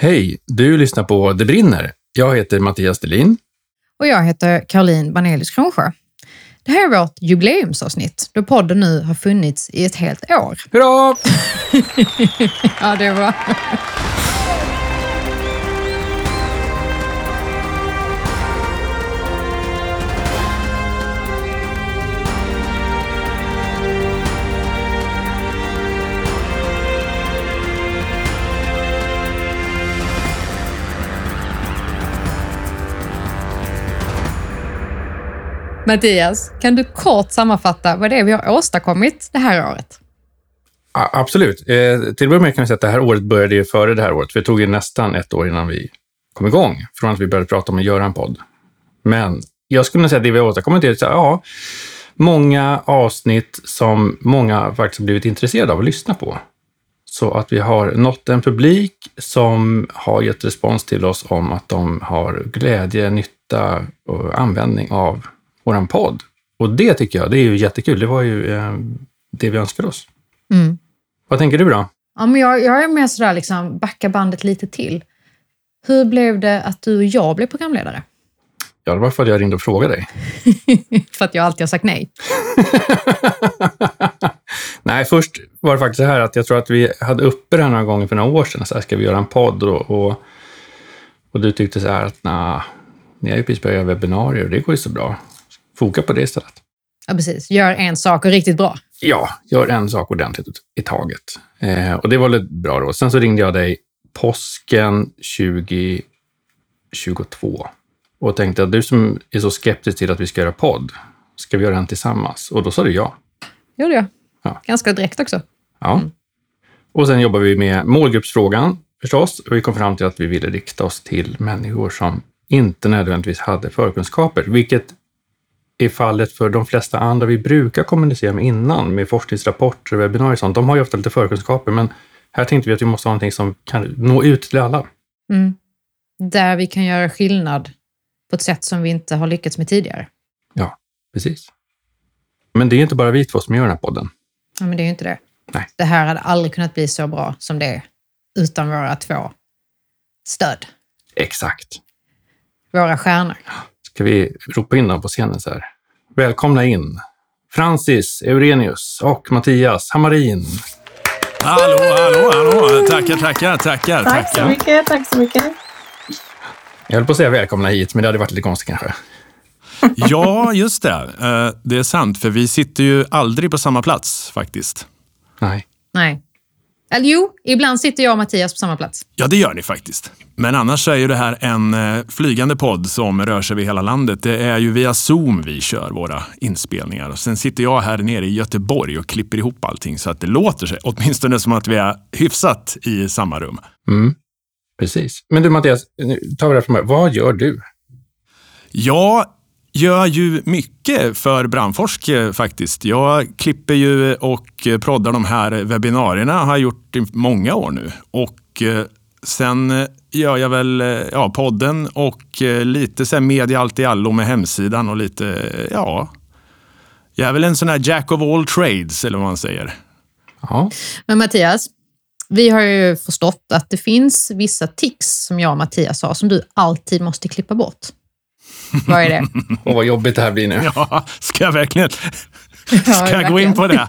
Hej! Du lyssnar på Det brinner. Jag heter Mattias Delin. Och jag heter Caroline Banelius Kronsjö. Det här är vårt jubileumsavsnitt då podden nu har funnits i ett helt år. Hurra! Ja, det var... Mattias, kan du kort sammanfatta vad det är vi har åstadkommit det här året? Absolut. Eh, till att börja med kan vi säga att det här året började ju före det här året. För det tog ju nästan ett år innan vi kom igång, från att vi började prata om att göra en podd. Men jag skulle nog säga att det vi har åstadkommit är att, ja, många avsnitt som många faktiskt har blivit intresserade av att lyssna på. Så att vi har nått en publik som har gett respons till oss om att de har glädje, nytta och användning av våran podd. Och det tycker jag, det är ju jättekul. Det var ju eh, det vi önskade oss. Mm. Vad tänker du då? Ja, men jag, jag är mer sådär, liksom, backa bandet lite till. Hur blev det att du och jag blev programledare? Ja, det var för att jag ringde och frågade dig. För att jag alltid har sagt nej. Nej, först var det faktiskt så här att jag tror att vi hade uppe det här några gånger för några år sedan. Så här, ska vi göra en podd? Och, och, och du tyckte så här att nej, ni har ju precis börjat göra webbinarier och det går ju så bra. Foka på det istället. Ja, precis. Gör en sak och riktigt bra. Ja, gör en sak ordentligt i taget. Eh, och det var väl bra då. Sen så ringde jag dig påsken 2022 och tänkte att du som är så skeptisk till att vi ska göra podd, ska vi göra den tillsammans? Och då sa du ja. gjorde jag. Ja. Ganska direkt också. Ja. Och sen jobbar vi med målgruppsfrågan förstås. Och vi kom fram till att vi ville rikta oss till människor som inte nödvändigtvis hade förkunskaper, vilket är fallet för de flesta andra vi brukar kommunicera med innan, med forskningsrapporter, webbinarier och sånt. De har ju ofta lite förkunskaper, men här tänkte vi att vi måste ha någonting som kan nå ut till alla. Mm. Där vi kan göra skillnad på ett sätt som vi inte har lyckats med tidigare. Ja, precis. Men det är inte bara vi två som gör den här podden. Ja, men det är ju inte det. Nej. Det här hade aldrig kunnat bli så bra som det är utan våra två stöd. Exakt. Våra stjärnor. Ska vi ropa in dem på scenen så här? Välkomna in Francis Eurenius och Mattias Hammarin. Hallå, hallå, hallå! Tackar, tackar, tackar. Tack så mycket, tack så mycket. Jag höll på att säga välkomna hit, men det hade varit lite konstigt kanske. Ja, just det. Eh, Det är sant, för vi sitter ju aldrig på samma plats faktiskt. Nej. Nej. Eller jo, ibland sitter jag och Mattias på samma plats. Ja, det gör ni faktiskt. Men annars är ju det här en eh, flygande podd som rör sig över hela landet. Det är ju via Zoom vi kör våra inspelningar. Och sen sitter jag här nere i Göteborg och klipper ihop allting så att det låter sig åtminstone som att vi är hyfsat i samma rum. Mm. Precis. Men du Mattias, nu tar vi det här från början. Vad gör du? Jag gör ju mycket för Brandforsk eh, faktiskt. Jag klipper ju och proddar de här webbinarierna, har jag gjort i många år nu. Och eh, sen eh, gör jag väl ja, podden och lite så här media allt i allo med hemsidan och lite, ja. Jag är väl en sån här jack of all trades, eller vad man säger. Ja. Men Mattias, vi har ju förstått att det finns vissa tics som jag och Mattias har som du alltid måste klippa bort. Vad är det? Och vad jobbigt det här blir nu. Ja, ska jag verkligen? Ska jag gå in på det?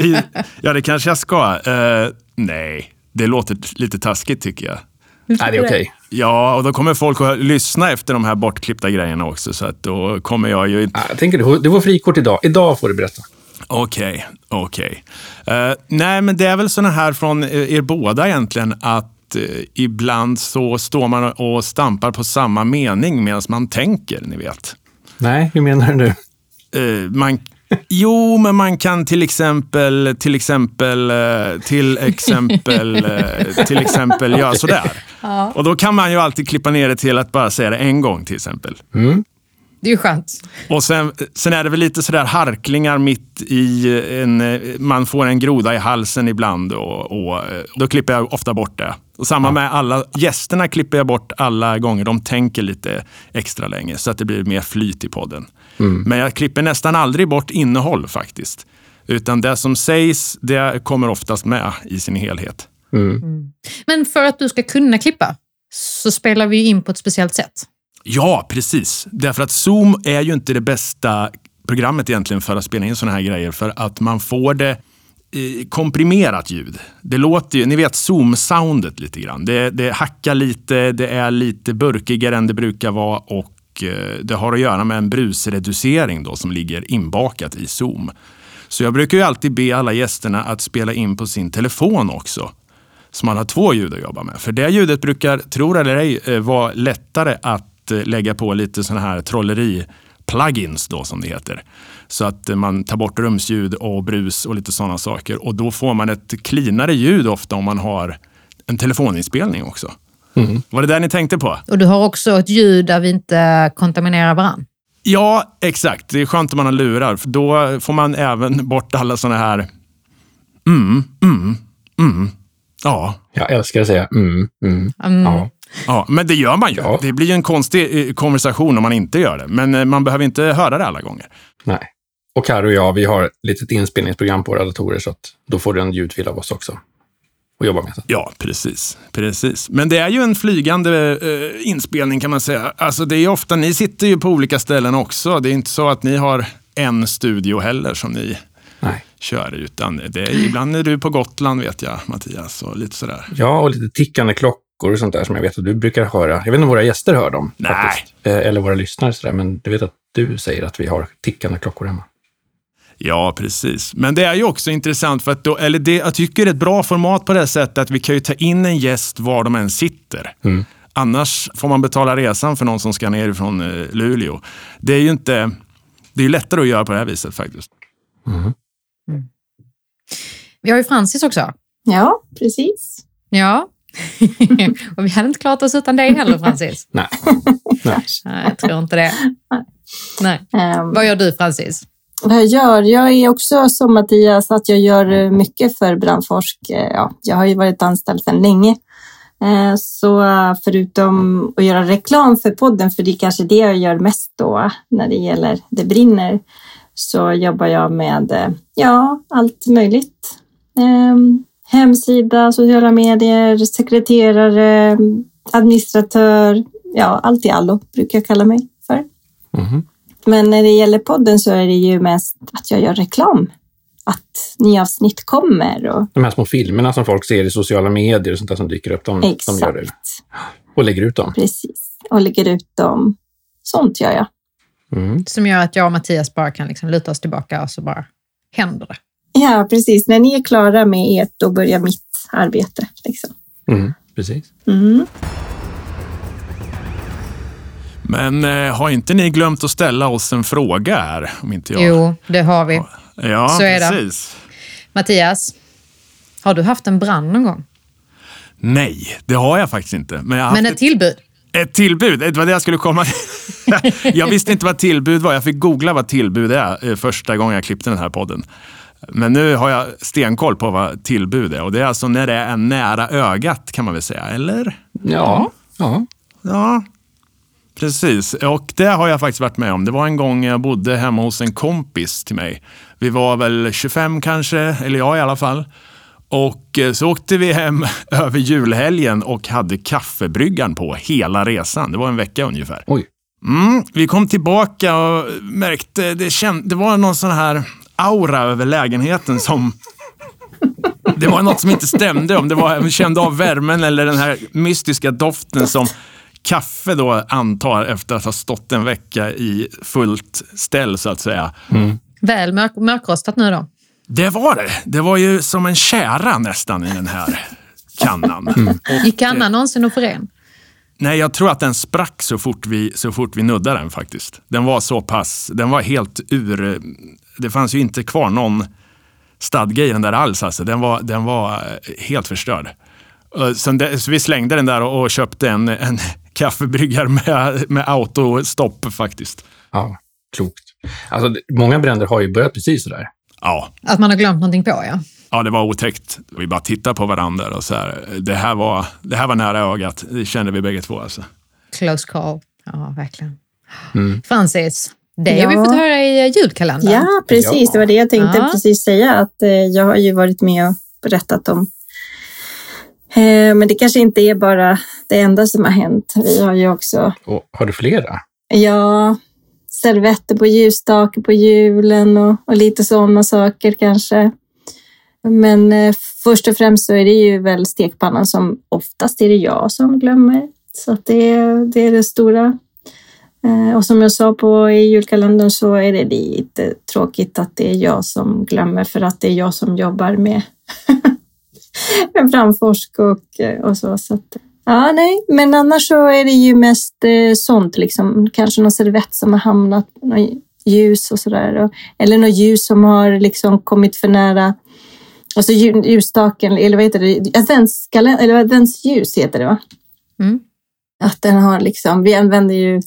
I- Ja, det kanske jag ska. Eh, nej, det låter lite taskigt tycker jag. Nej, det är okej. Ja, och då kommer folk att lyssna efter de här bortklippta grejerna också. Så att då kommer jag ju... Ja, Jag tänker du, du får frikort idag. Idag får du berätta. Okej, okej. Eh, nej, men det är väl såna här från eh, er båda egentligen att eh, ibland så står man och stampar på samma mening medan man tänker, ni vet. Nej, hur menar du? Eh, man, jo, men man kan till exempel, till exempel, eh, till exempel, eh, till exempel göra sådär. Och då kan man ju alltid klippa ner det till att bara säga det en gång till exempel. Det är ju skönt. Och sen, sen är det väl lite sådär harklingar mitt i en... Man får en groda i halsen ibland och, och eh, då klipper jag ofta bort det. Och samma med alla gästerna klipper jag bort alla gånger de tänker lite extra länge så att det blir mer flyt i podden. Men jag klipper nästan aldrig bort innehåll faktiskt. Utan det som sägs, det kommer oftast med i sin helhet. Men för att du ska kunna klippa, så spelar vi in på ett speciellt sätt. Ja, precis. Därför att Zoom är ju inte det bästa programmet egentligen för att spela in sådana här grejer. För att man får det komprimerat ljud. Det låter ju, ni vet Zoom-soundet lite grann. Det, det hackar lite, det är lite burkigare än det brukar vara och eh, det har att göra med en brusreducering då som ligger inbakat i Zoom. Så jag brukar ju alltid be alla gästerna att spela in på sin telefon också. Så man har två ljud att jobba med. För det ljudet brukar, tror eller ej, eh, vara lättare att eh, lägga på lite sådana här trolleri trolleri-plugins då som det heter. Så att eh, man tar bort rumsljud och brus och lite sådana saker. Och då får man ett cleanare ljud ofta om man har en telefoninspelning också. Mm. Var det där ni tänkte på? Och du har också ett ljud där vi inte kontaminerar varandra. Ja, exakt. Det är skönt om man har lurar. För då får man även bort alla sådana här mm, mm, mm. Ja, Jag älskar att säga mm, mm. Mm. Ja. Ja, men det gör man ju. Ja. Det blir en konstig eh, konversation om man inte gör det. Men eh, man behöver inte höra det alla gånger. Nej. Och Karo och jag, vi har ett litet inspelningsprogram på våra datorer så att då får du en ljudfil av oss också att jobba med. sen. Ja, precis. precis. Men det är ju en flygande eh, inspelning kan man säga. Alltså det är ofta, ni sitter ju på olika ställen också. Det är inte så att ni har en studio heller som ni Nej. kör. Utan det är, ibland är du på Gotland vet jag, Mattias. Och lite sådär. Ja, och lite tickande klockor och sånt där som jag vet att du brukar höra. Jag vet inte om våra gäster hör dem. Nej. Faktiskt. Eh, Eller våra lyssnare sådär, men du vet att du säger att vi har tickande klockor hemma. Ja, precis. Men det är ju också intressant för att då, eller det, jag tycker det är ett bra format på det sättet att vi kan ju ta in en gäst var de än sitter. Mm. Annars får man betala resan för någon som ska ner från eh, Luleå. Det är ju inte... Det är lättare att göra på det här viset faktiskt. Vi har ju Francis också. Ja, precis. Ja. och vi hade inte klarat oss utan dig heller, Francis. Nej. Nej. Nej, jag tror inte det. Nej. Ehm, Vad gör du, Francis? vad jag gör? Jag är också som Mattias, att jag gör mycket för Brandforsk. Eh, Ja, jag har ju varit anställd sedan länge. Eh, Så förutom att göra reklam för podden, för det är kanske det jag gör mest då när det gäller Det brinner, så jobbar jag med eh, ja, allt möjligt. Hemsida, sociala medier, sekreterare, administratör, ja, allt i allo brukar jag kalla mig för. Mhm. Men när det gäller podden så är det ju mest att jag gör reklam. Att nya avsnitt kommer och De här små filmerna som folk ser i sociala medier och sånt där som dyker upp, de, de exakt, gör det. Och lägger ut dem. precis. Och lägger ut dem. Sånt gör jag. Mm. Som gör att jag och Mattias bara kan liksom luta oss tillbaka och så bara händer det. Ja, precis. När ni är klara med ert, då börjar mitt arbete. Liksom. Mm. Precis. Mm. Men eh, har inte ni glömt att ställa oss en fråga här? Om inte jag... Jo, det har vi. Ja, så är det. precis. Mattias, har du haft en brand någon gång? Nej, det har jag faktiskt inte. Men jag har Men ett tillbud? Ett tillbud, det var det jag skulle komma. Jag visste inte vad tillbud var. Jag fick googla vad tillbud är eh, första gången jag klippte den här podden. Men nu har jag stenkoll på vad tillbud är. Och det är alltså när det är nära ögat kan man väl säga, eller? Ja. ja. Ja, precis. Och det har jag faktiskt varit med om. Det var en gång jag bodde hemma hos en kompis till mig. Vi var väl 25 kanske, eller jag i alla fall. Och eh, så åkte vi hem över julhelgen och hade kaffebryggaren på hela resan. Det var en vecka ungefär. Oj. Mm, vi kom tillbaka och märkte, det, känd, det var någon sån här aura över lägenheten som... Det var något som inte stämde. Om det var, vi kände av värmen eller den här mystiska doften som kaffe då antar efter att ha stått en vecka i fullt ställ så att säga. Väl mörk, mörkrostat nu då? Det var det. Det var ju som en kära nästan i den här kannan. Och, Gick kannan någonsin att få ren? Nej, jag tror att den sprack så fort vi, så fort vi nuddade den faktiskt. Den var så pass, den var helt ur, det fanns ju inte kvar någon stadga i den där alls. Alltså. Den, var, den var eh, helt förstörd. Eh, Så, det, så vi slängde den där och, och köpte en, en kaffebryggare med, med autostopp faktiskt. Ja, klokt. Alltså, många bränder har ju börjat precis sådär. Ja, Att man har glömt någonting på, ja. ja, det var otäckt. Vi bara tittade på varandra och så här, det här var, det här var nära ögat. Det kände vi bägge två. Alltså. Close call. Ja, verkligen. Mm. Francis, det har vi Ja. fått höra i julkalendern. Ja, precis. Ja. Det var det jag tänkte Ja. precis säga. Att eh, jag har ju varit med och berättat om Eh, men det kanske inte är bara det enda som har hänt. Vi har ju också, Och har du flera? ja, servetter på ljusstake på julen och, och lite sådana saker kanske. Men eh, först och främst så är det ju väl stekpannan som oftast är det jag som glömmer. Så att det, det är det stora. Eh, och som jag sa på i julkalendern så är det lite tråkigt att det är jag som glömmer för att det är jag som jobbar med, med brandforsk och, eh, och så. så att, ja, nej, men annars så är det ju mest eh, sånt, liksom. kanske någon servett som har hamnat, ljus och sådär. Eller något ljus som har liksom kommit för nära Alltså lju- ljusstaken, eller vad heter det? Adventskalender, eller adventsljus heter det va? Mm. Att den har liksom, vi använder ju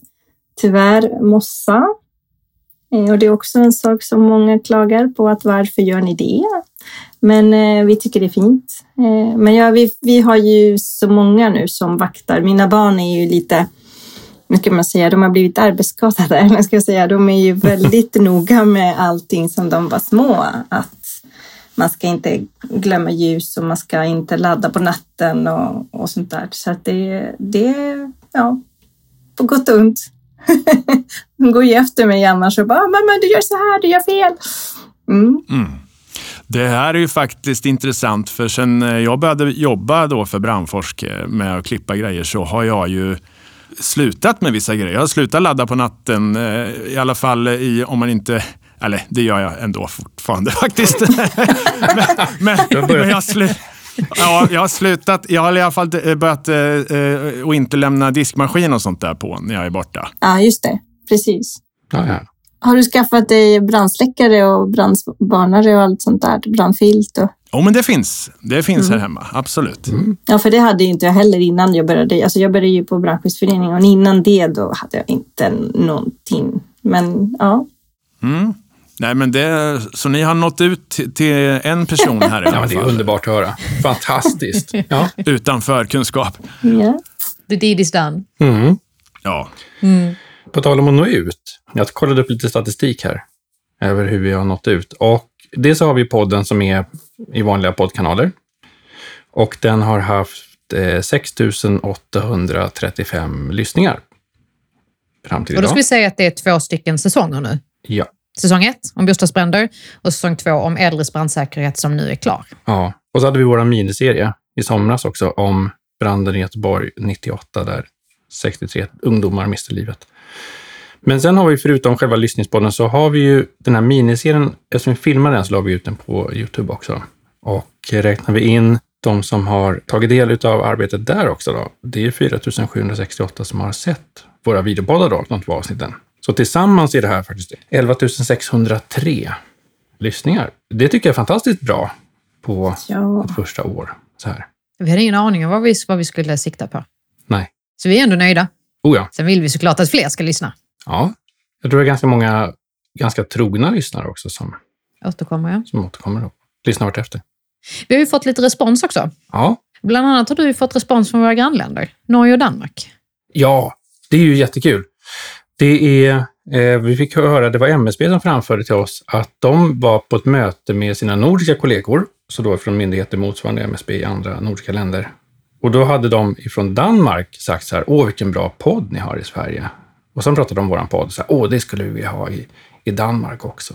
tyvärr mossa. Eh, Och det är också en sak som många klagar på, att varför gör ni det? Men eh, vi tycker det är fint. Eh, men ja, vi, vi har ju så många nu som vaktar. Mina barn är ju lite, hur ska man säga, de har blivit arbetsskadade. Eller ska jag säga, de är ju väldigt noga med allting som de var små. Att man ska inte glömma ljus och man ska inte ladda på natten och, och sånt där. Så att det, det, ja, på gott och ont. De går ju efter mig annars och bara, mamma du gör så här, du gör fel. Mm. Det här är ju faktiskt intressant för sen eh, jag började jobba då för Brandforsk eh, med att klippa grejer så har jag ju slutat med vissa grejer. Jag har slutat ladda på natten, eh, i alla fall i, om man inte eller det gör jag ändå fortfarande faktiskt. men, men, men jag, slu, ja, jag har slutat. Jag har i alla fall eh, börjat eh, eh, och inte lämna diskmaskin och sånt där på när jag är borta. Ja, just det. Precis. Ja, ja. Har du skaffat dig brandsläckare och brandvarnare och allt sånt där? Brandfilt och... Jo, men det finns. Det finns här hemma, absolut. Ja, för det hade ju inte jag heller innan jag började. Alltså jag började ju på brandskyddsföreningen och innan det då hade jag inte någonting. Men ja, Mm. Nej, men det, så ni har nått ut till- en person här i ja alla men det är fall. underbart att höra. Fantastiskt. Ja. Utan förkunskap. ja. The deed is done. Mm. Ja. På tal om att nå ut. Jag kollade upp lite statistik här över hur vi har nått ut. Och dels så har vi podden som är i vanliga poddkanaler. Och den har haft eh, 6 835 lyssningar. Fram till Och då idag. ska vi säga att det är två stycken säsonger nu. Ja. Säsong ett om bostadsbränder och säsong två om äldres brandsäkerhet som nu är klar. ja. Och så hade vi vår miniserie i somras också om branden i Göteborg 98 där 63 ungdomar miste livet. Men sen har vi förutom själva lyssningspodden så har vi ju den här miniserien, eftersom vi filmade den så la vi ut den på Youtube också. Och räknar vi in de som har tagit del av arbetet där också då, det är 4 768 som har sett våra videopoddar då, de två avsnitten. Så tillsammans är det här faktiskt 11 603 lyssningar. Det tycker jag är fantastiskt bra på ja. ett första år. Så här. Vi hade ingen aning om vad vi, vad vi skulle sikta på. Nej. Så vi är ändå nöjda. Oh ja. Sen vill vi såklart att fler ska lyssna. ja. Jag tror det är ganska många ganska trogna lyssnare också som, Återkommer jag. som återkommer och lyssnar vartefter. Vi har ju fått lite respons också. Ja. Bland annat har du fått respons från våra grannländer, Norge och Danmark. Ja, det är ju jättekul. Det är, eh, vi fick höra, det var MSB som framförde till oss att de var på ett möte med sina nordiska kollegor, så då från myndigheter motsvarande MSB i andra nordiska länder. Och då hade de ifrån Danmark sagt så här, åh vilken bra podd ni har i Sverige. Och sen pratade de om våran podd, så här, åh det skulle vi vilja ha i, i Danmark också.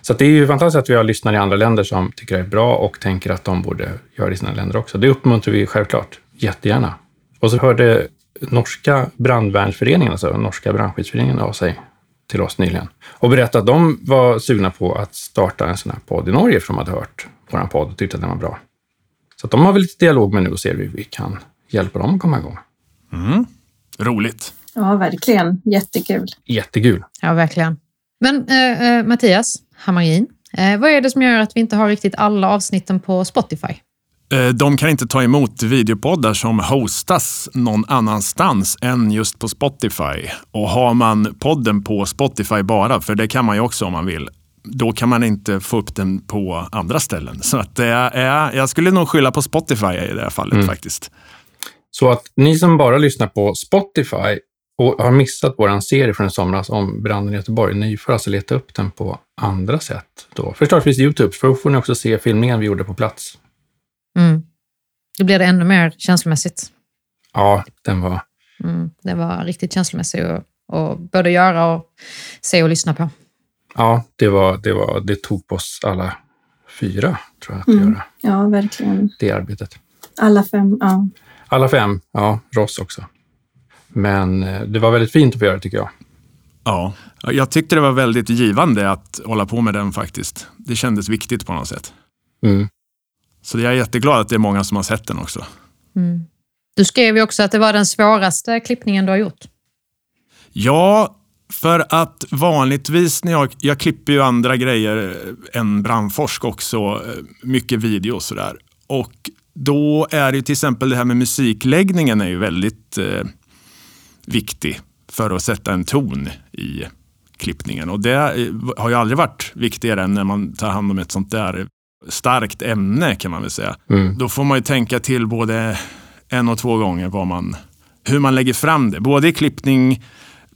Så att det är ju fantastiskt att vi har lyssnare i andra länder som tycker det är bra och tänker att de borde göra det i sina länder också. Det uppmuntrar vi självklart, jättegärna. Och så hörde norska brandvärnsföreningen, alltså norska brandskyddsföreningen av sig till oss nyligen och berättade att de var sugna på att starta en sån här podd i Norge för de hade hört vår podd och tyckte att den var bra. Så att de har vi lite dialog med nu och ser hur vi kan hjälpa dem att komma igång. Roligt. ja, verkligen. Jättekul. Jättekul. Ja, verkligen. Men eh, eh, Mattias Hammarin, eh, vad är det som gör att vi inte har riktigt alla avsnitten på Spotify? Eh, De kan inte ta emot videopoddar som hostas någon annanstans än just på Spotify. Och har man podden på Spotify bara, för det kan man ju också om man vill, då kan man inte få upp den på andra ställen. Så att det är, jag skulle nog skylla på Spotify i det här fallet faktiskt. Så att ni som bara lyssnar på Spotify och har missat vår serie från i somras om branden i Göteborg, ni får alltså leta upp den på andra sätt. Då. Förstås finns Youtube, för då får ni också se filmningen vi gjorde på plats. Mm. Då blir det ännu mer känslomässigt. Ja, den var... Mm, det var riktigt känslomässigt att och både göra och se och lyssna på. Ja, det, var, det, var, det tog på oss alla fyra, tror jag, att mm. göra ja, verkligen. det arbetet. Alla fem, ja. Alla fem, ja. Ross också. Men eh, det var väldigt fint att få göra tycker jag. Ja, jag tyckte det var väldigt givande att hålla på med den faktiskt. Det kändes viktigt på något sätt. Mm. Så jag är jätteglad att det är många som har sett den också. Mm. Du skrev ju också att det var den svåraste klippningen du har gjort. Ja, för att vanligtvis när jag, jag klipper ju andra grejer än brandforsk också, mycket video och sådär. Och då är det till exempel det här med musikläggningen är ju väldigt eh, viktig för att sätta en ton i klippningen. Och det har ju aldrig varit viktigare än när man tar hand om ett sånt där starkt ämne kan man väl säga. Mm. Då får man ju tänka till både en och två gånger vad man, hur man lägger fram det. Både i klippning,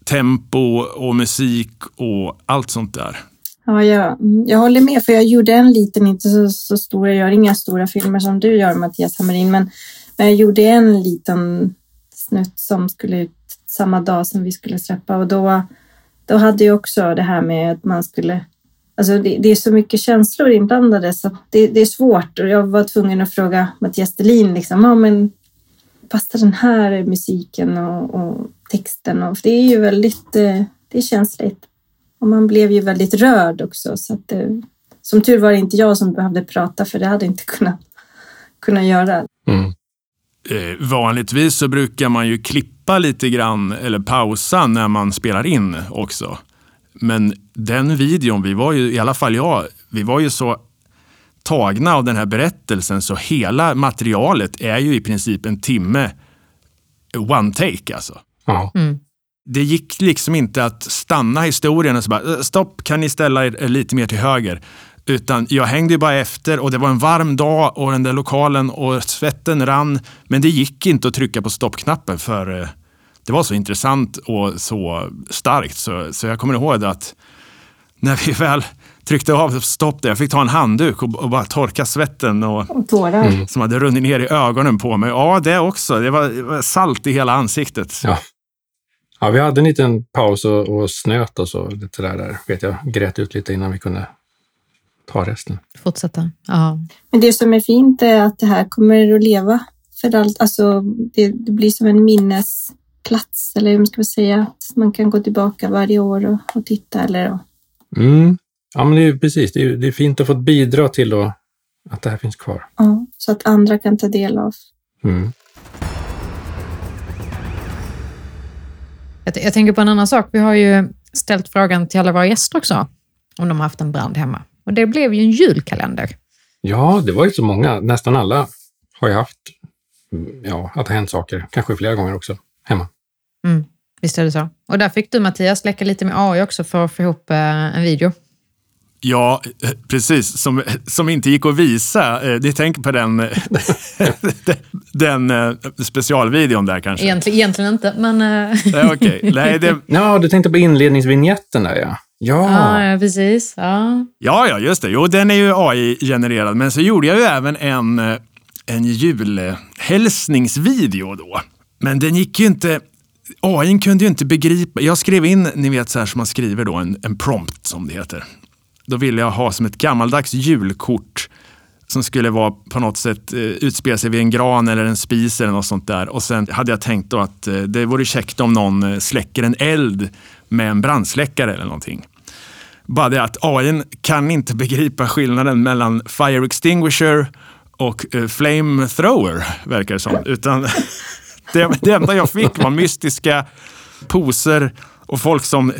tempo och musik och allt sånt där. Ja, jag, jag håller med, för jag gjorde en liten, inte så, så stor, jag gör inga stora filmer som du gör Mattias Hammarin, men, men jag gjorde en liten snutt som skulle ut samma dag som vi skulle släppa och då, då hade jag också det här med att man skulle Alltså det, det är så mycket känslor inblandade så det, det, är svårt och jag var tvungen att fråga Mattias Delin liksom, ja, men passar den här musiken och, och texten? Och, för det är ju väldigt eh, det är känsligt. Och man blev ju väldigt rörd också. Så att, eh, som tur var det inte jag som behövde prata för det hade jag inte kunnat, kunnat göra. Mm. Eh, vanligtvis så brukar man ju klippa lite grann eller pausa när man spelar in också. Men den videon, vi var ju, i alla fall jag, vi var ju så tagna av den här berättelsen så hela materialet är ju i princip en timme one take alltså. Ja. Mm. Det gick liksom inte att stanna historien och så bara stopp, kan ni ställa er lite mer till höger? Utan jag hängde ju bara efter och det var en varm dag och den där lokalen och svetten rann. Men det gick inte att trycka på stoppknappen för eh, det var så intressant och så starkt. Så, så jag kommer ihåg att när vi väl tryckte av stopp där, jag fick ta en handduk och, och bara torka svetten och, och tårar mm. som hade runnit ner i ögonen på mig. Ja, det också. Det var, det var salt i hela ansiktet. Ja. ja, vi hade en liten paus och, och snöt och så lite där, där. Vet jag grät ut lite innan vi kunde ta resten. Fortsätta. Ja. Men det som är fint är att det här kommer att leva för allt. Alltså, det, det blir som en minnesplats, eller hur man ska säga, att man kan gå tillbaka varje år och, och titta. Eller, Mm. Ja, men det är precis. Det är, det är fint att få bidra till då, att det här finns kvar. ja, så att andra kan ta del av. Mm. Jag, jag tänker på en annan sak. Vi har ju ställt frågan till alla våra gäster också, om de har haft en brand hemma. Och det blev ju en julkalender. Ja, det var ju så många. Nästan alla har ju haft, mm, ja, att det har hänt saker. Kanske flera gånger också, hemma. Mm. Visst är det så. Och där fick du Mattias leka lite med AI också för att få ihop eh, en video. Ja, precis. Som, som inte gick att visa. Eh, ni tänker på den, den eh, specialvideon där kanske? Egentligen, egentligen inte, men... eh, Ja, okej. Nej, det, Ja, du tänkte på inledningsvinjetten där ja. Ja, Ja, ja, precis. Ja. ja, ja, just det. Jo, den är ju AI-genererad. Men så gjorde jag ju även en, eh, en julhälsningsvideo då. Men den gick ju inte... AI kunde ju inte begripa. Jag skrev in, ni vet så här som man skriver då, en, en prompt som det heter. Då ville jag ha som ett gammaldags julkort som skulle vara på något sätt eh, utspela sig vid en gran eller en spis eller något sånt där. Och sen hade jag tänkt då att eh, det vore käckt om någon eh, släcker en eld med en brandsläckare eller någonting. Bara det att AI kan inte begripa skillnaden mellan fire extinguisher och eh, flamethrower, verkar det som. Utan det, det enda jag fick var mystiska poser och folk som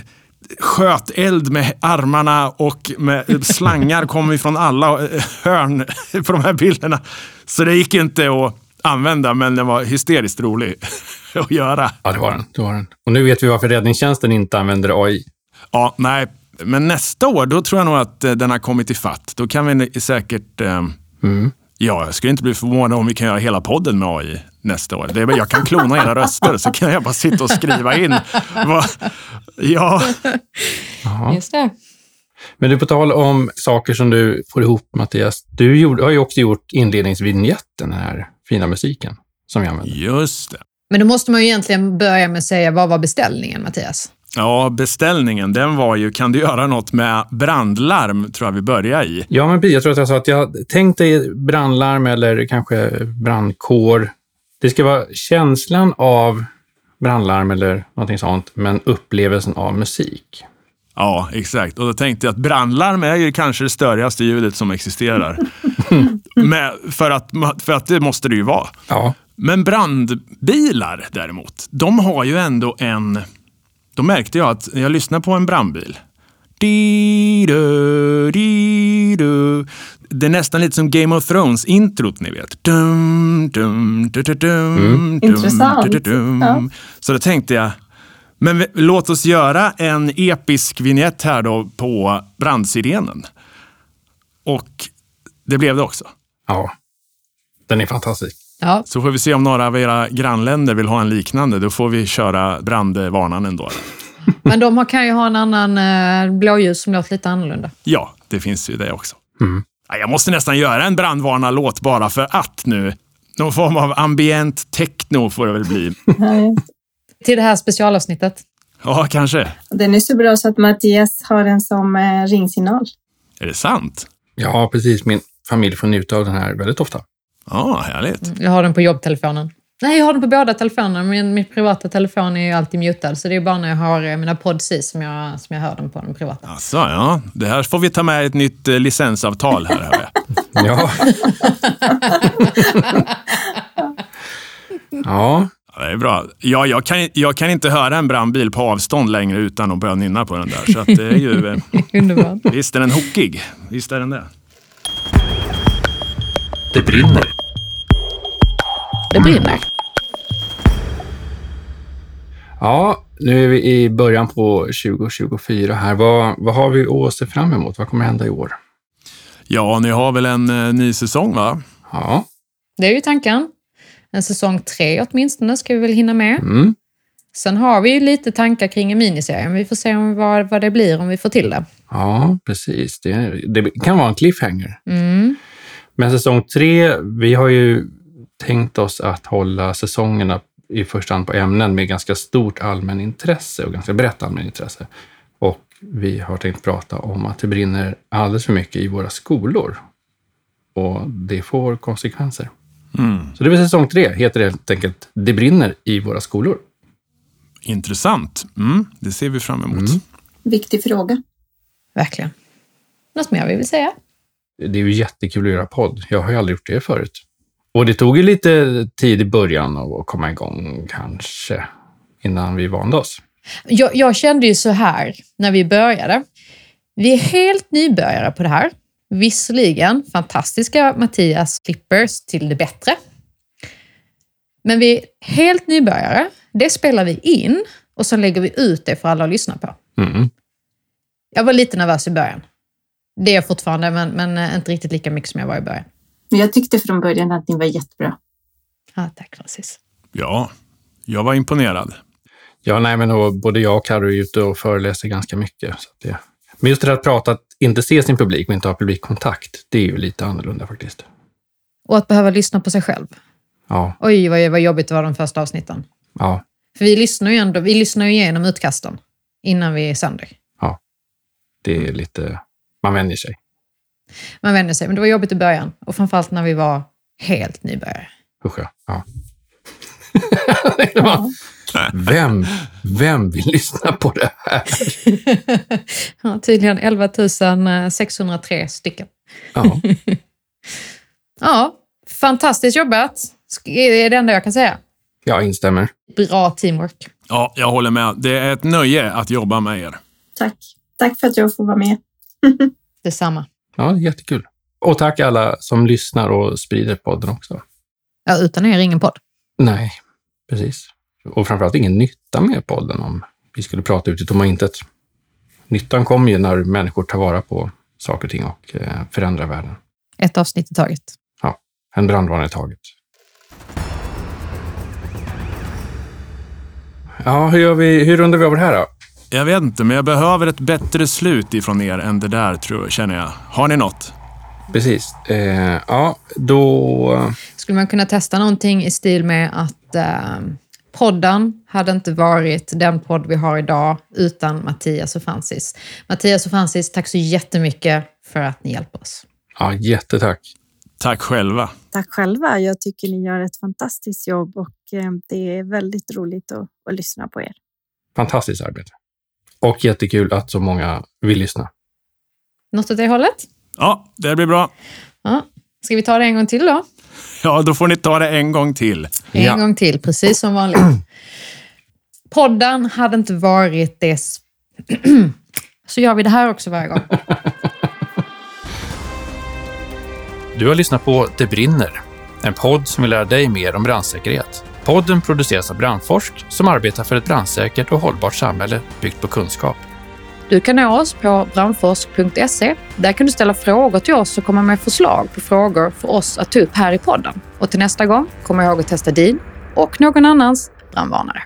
sköt eld med armarna och med slangar kom ifrån alla hörn på de här bilderna. Så det gick inte att använda, men den var hysteriskt rolig att göra. ja det var den. Det var den. Och nu vet vi varför räddningstjänsten inte använder AI. Ja, nej, men nästa år, då tror jag nog att eh, den har kommit i fatt. Då kan vi säkert... Eh, Mm. ja, jag skulle inte bli förvånad om vi kan göra hela podden med AI nästa år. Det är, jag kan klona era röster, så kan jag bara sitta och skriva in. Vad, ja. Just det. Men du, på tal om saker som du får ihop, Mattias. Du gjorde, har ju också gjort inledningsvinjetten här fina musiken som vi använder. Just det. Men då måste man ju egentligen börja med att säga, vad var beställningen, Mattias? Ja, beställningen, den var ju, kan du göra något med brandlarm, tror jag vi börjar i. Ja, men. Jag tror att jag sa att jag tänkte brandlarm eller kanske brandkår. Det ska vara känslan av brandlarm eller någonting sånt, men upplevelsen av musik. Ja, exakt. Och då tänkte jag att brandlarm är ju kanske det störrigaste ljudet som existerar. Men för, att, för att det måste det ju vara. Ja, Men brandbilar däremot, de har ju ändå en... Då märkte jag att jag lyssnade på en brandbil. Det är nästan lite som Game of Thrones-introt, ni vet. Dum, dum, dum, Intressant. Ja. Så då tänkte jag, men låt oss göra en episk vignett här då på brandsirenen. Och det blev det också. ja. Den är fantastisk. Ja, Så får vi se om några av era grannländer vill ha en liknande. Då får vi köra brandvarnaren då. Men de kan ju ha en annan eh, blåljus som låter lite annorlunda. Ja, det finns ju det också. Mm. Ja, Jag måste nästan göra en brandvarnarlåt bara för att nu. Någon form av ambient techno får det väl bli. Till det här specialavsnittet. Ja, kanske. Den är så bra så att Mattias har den som eh, ringsignal. Är det sant? Ja, precis. Min familj får njuta av den här väldigt ofta. Ja, härligt. Jag har den på jobbtelefonen. Nej, jag har den på båda telefonerna. Min, min privata telefon är ju alltid mutad, så det är bara när jag har eh, mina pods i som jag, som jag hör den på den privata. Alltså, ja. Det här får vi ta med ett nytt eh, licensavtal här. hör jag. Ja. ja, Ja, det är bra. Ja, jag, kan, jag kan inte höra en brandbil på avstånd längre utan att börja nynna på den där. Så att det är ju... eh, Underbart. Visst är den hookig. Visst är den det. det brinner. Det brinner. Ja, nu är vi i början på 2024 här. Vad, vad har vi att se fram emot? Vad kommer hända i år? Ja, ni har väl en eh, ny säsong, va? Ja, Det är ju tanken. En säsong tre åtminstone ska vi väl hinna med. mm. Sen har vi ju lite tankar kring en miniserie, men vi får se om vad, vad det blir om vi får till det. ja precis. Det, det kan vara en cliffhanger. Mm. Men säsong tre, vi har ju tänkt oss att hålla säsongerna i första hand på ämnen med ganska stort allmänintresse och ganska brett allmänintresse. Och vi har tänkt prata om att det brinner alldeles för mycket i våra skolor. Och det får konsekvenser. Mm. Så det blir säsong tre, heter det helt enkelt Det brinner i våra skolor. Intressant. Mm, det ser vi fram emot. Mm. Viktig fråga. Verkligen. Något mer vi vill säga? Det är ju jättekul att göra podd. Jag har ju aldrig gjort det förut. Och det tog ju lite tid i början att komma igång kanske, innan vi vande oss. Jag, jag kände ju så här när vi började. Vi är helt nybörjare på det här. Visserligen fantastiska Mattias Clippers till det bättre. Men vi är helt nybörjare. Det spelar vi in och så lägger vi ut det för alla att lyssna på. Mm. Jag var lite nervös i början. Det är jag fortfarande, men, men inte riktigt lika mycket som jag var i början. Men jag tyckte från början att ni var jättebra. Ja, tack Francis. Ja, jag var imponerad. Ja, nej, men både jag och Carro är ute och föreläser ganska mycket. Så att det... Men just det där att prata, att inte se sin publik och inte ha publikkontakt, det är ju lite annorlunda faktiskt. Och att behöva lyssna på sig själv. Ja, Oj, vad, vad jobbigt det var de första avsnitten. ja, För vi lyssnar ju ändå, vi lyssnar ju igenom utkasten innan vi sänder. det är lite... Man vänjer sig. Man vänjer sig, men det var jobbigt i början. Och framförallt när vi var helt nybörjare. Usch ja. ja. Var- vem, vem vill lyssna på det här? ja, tydligen 11 603 stycken. Ja, Ja, fantastiskt jobbat. Det är det enda jag kan säga. jag instämmer. Bra teamwork. Ja, jag håller med. Det är ett nöje att jobba med er. Tack. Tack för att jag får vara med. Detsamma. Ja, jättekul. Och tack alla som lyssnar och sprider podden också. Ja, utan er ingen podd. Nej, precis. Och framförallt ingen nytta med podden om vi skulle prata ut i tomma intet. Nyttan kommer ju när människor tar vara på saker och ting och eh, förändrar världen. Ett avsnitt i taget. En brandvarnare i taget. Ja, hur, gör vi, hur rundar vi av det här då? Jag vet inte, men jag behöver ett bättre slut ifrån er än det där, tror, känner jag. Har ni något? Precis. Eh, ja, då... Skulle man kunna testa någonting i stil med att eh, podden hade inte varit den podd vi har idag utan Mattias och Francis. Mattias och Francis, tack så jättemycket för att ni hjälper oss. Ja, jättetack. Tack själva. Tack själva. Jag tycker ni gör ett fantastiskt jobb och eh, det är väldigt roligt att, att lyssna på er. Fantastiskt arbete. Och jättekul att så många vill lyssna. Något åt det hållet? Ja, det blir bra. Ja. Ska vi ta det en gång till då? Ja, då får ni ta det en gång till. En Ja. gång till, precis som vanligt. Podden hade inte varit det... Så gör vi det här också varje gång. Du har lyssnat på Det brinner, en podd som vill lära dig mer om brandsäkerhet. Podden produceras av Brandforsk som arbetar för ett brandsäkert och hållbart samhälle byggt på kunskap. Du kan nå oss på brandforsk.se. Där kan du ställa frågor till oss och komma med förslag på frågor för oss att ta upp här i podden. Och till nästa gång, kom ihåg att testa din och någon annans brandvarnare.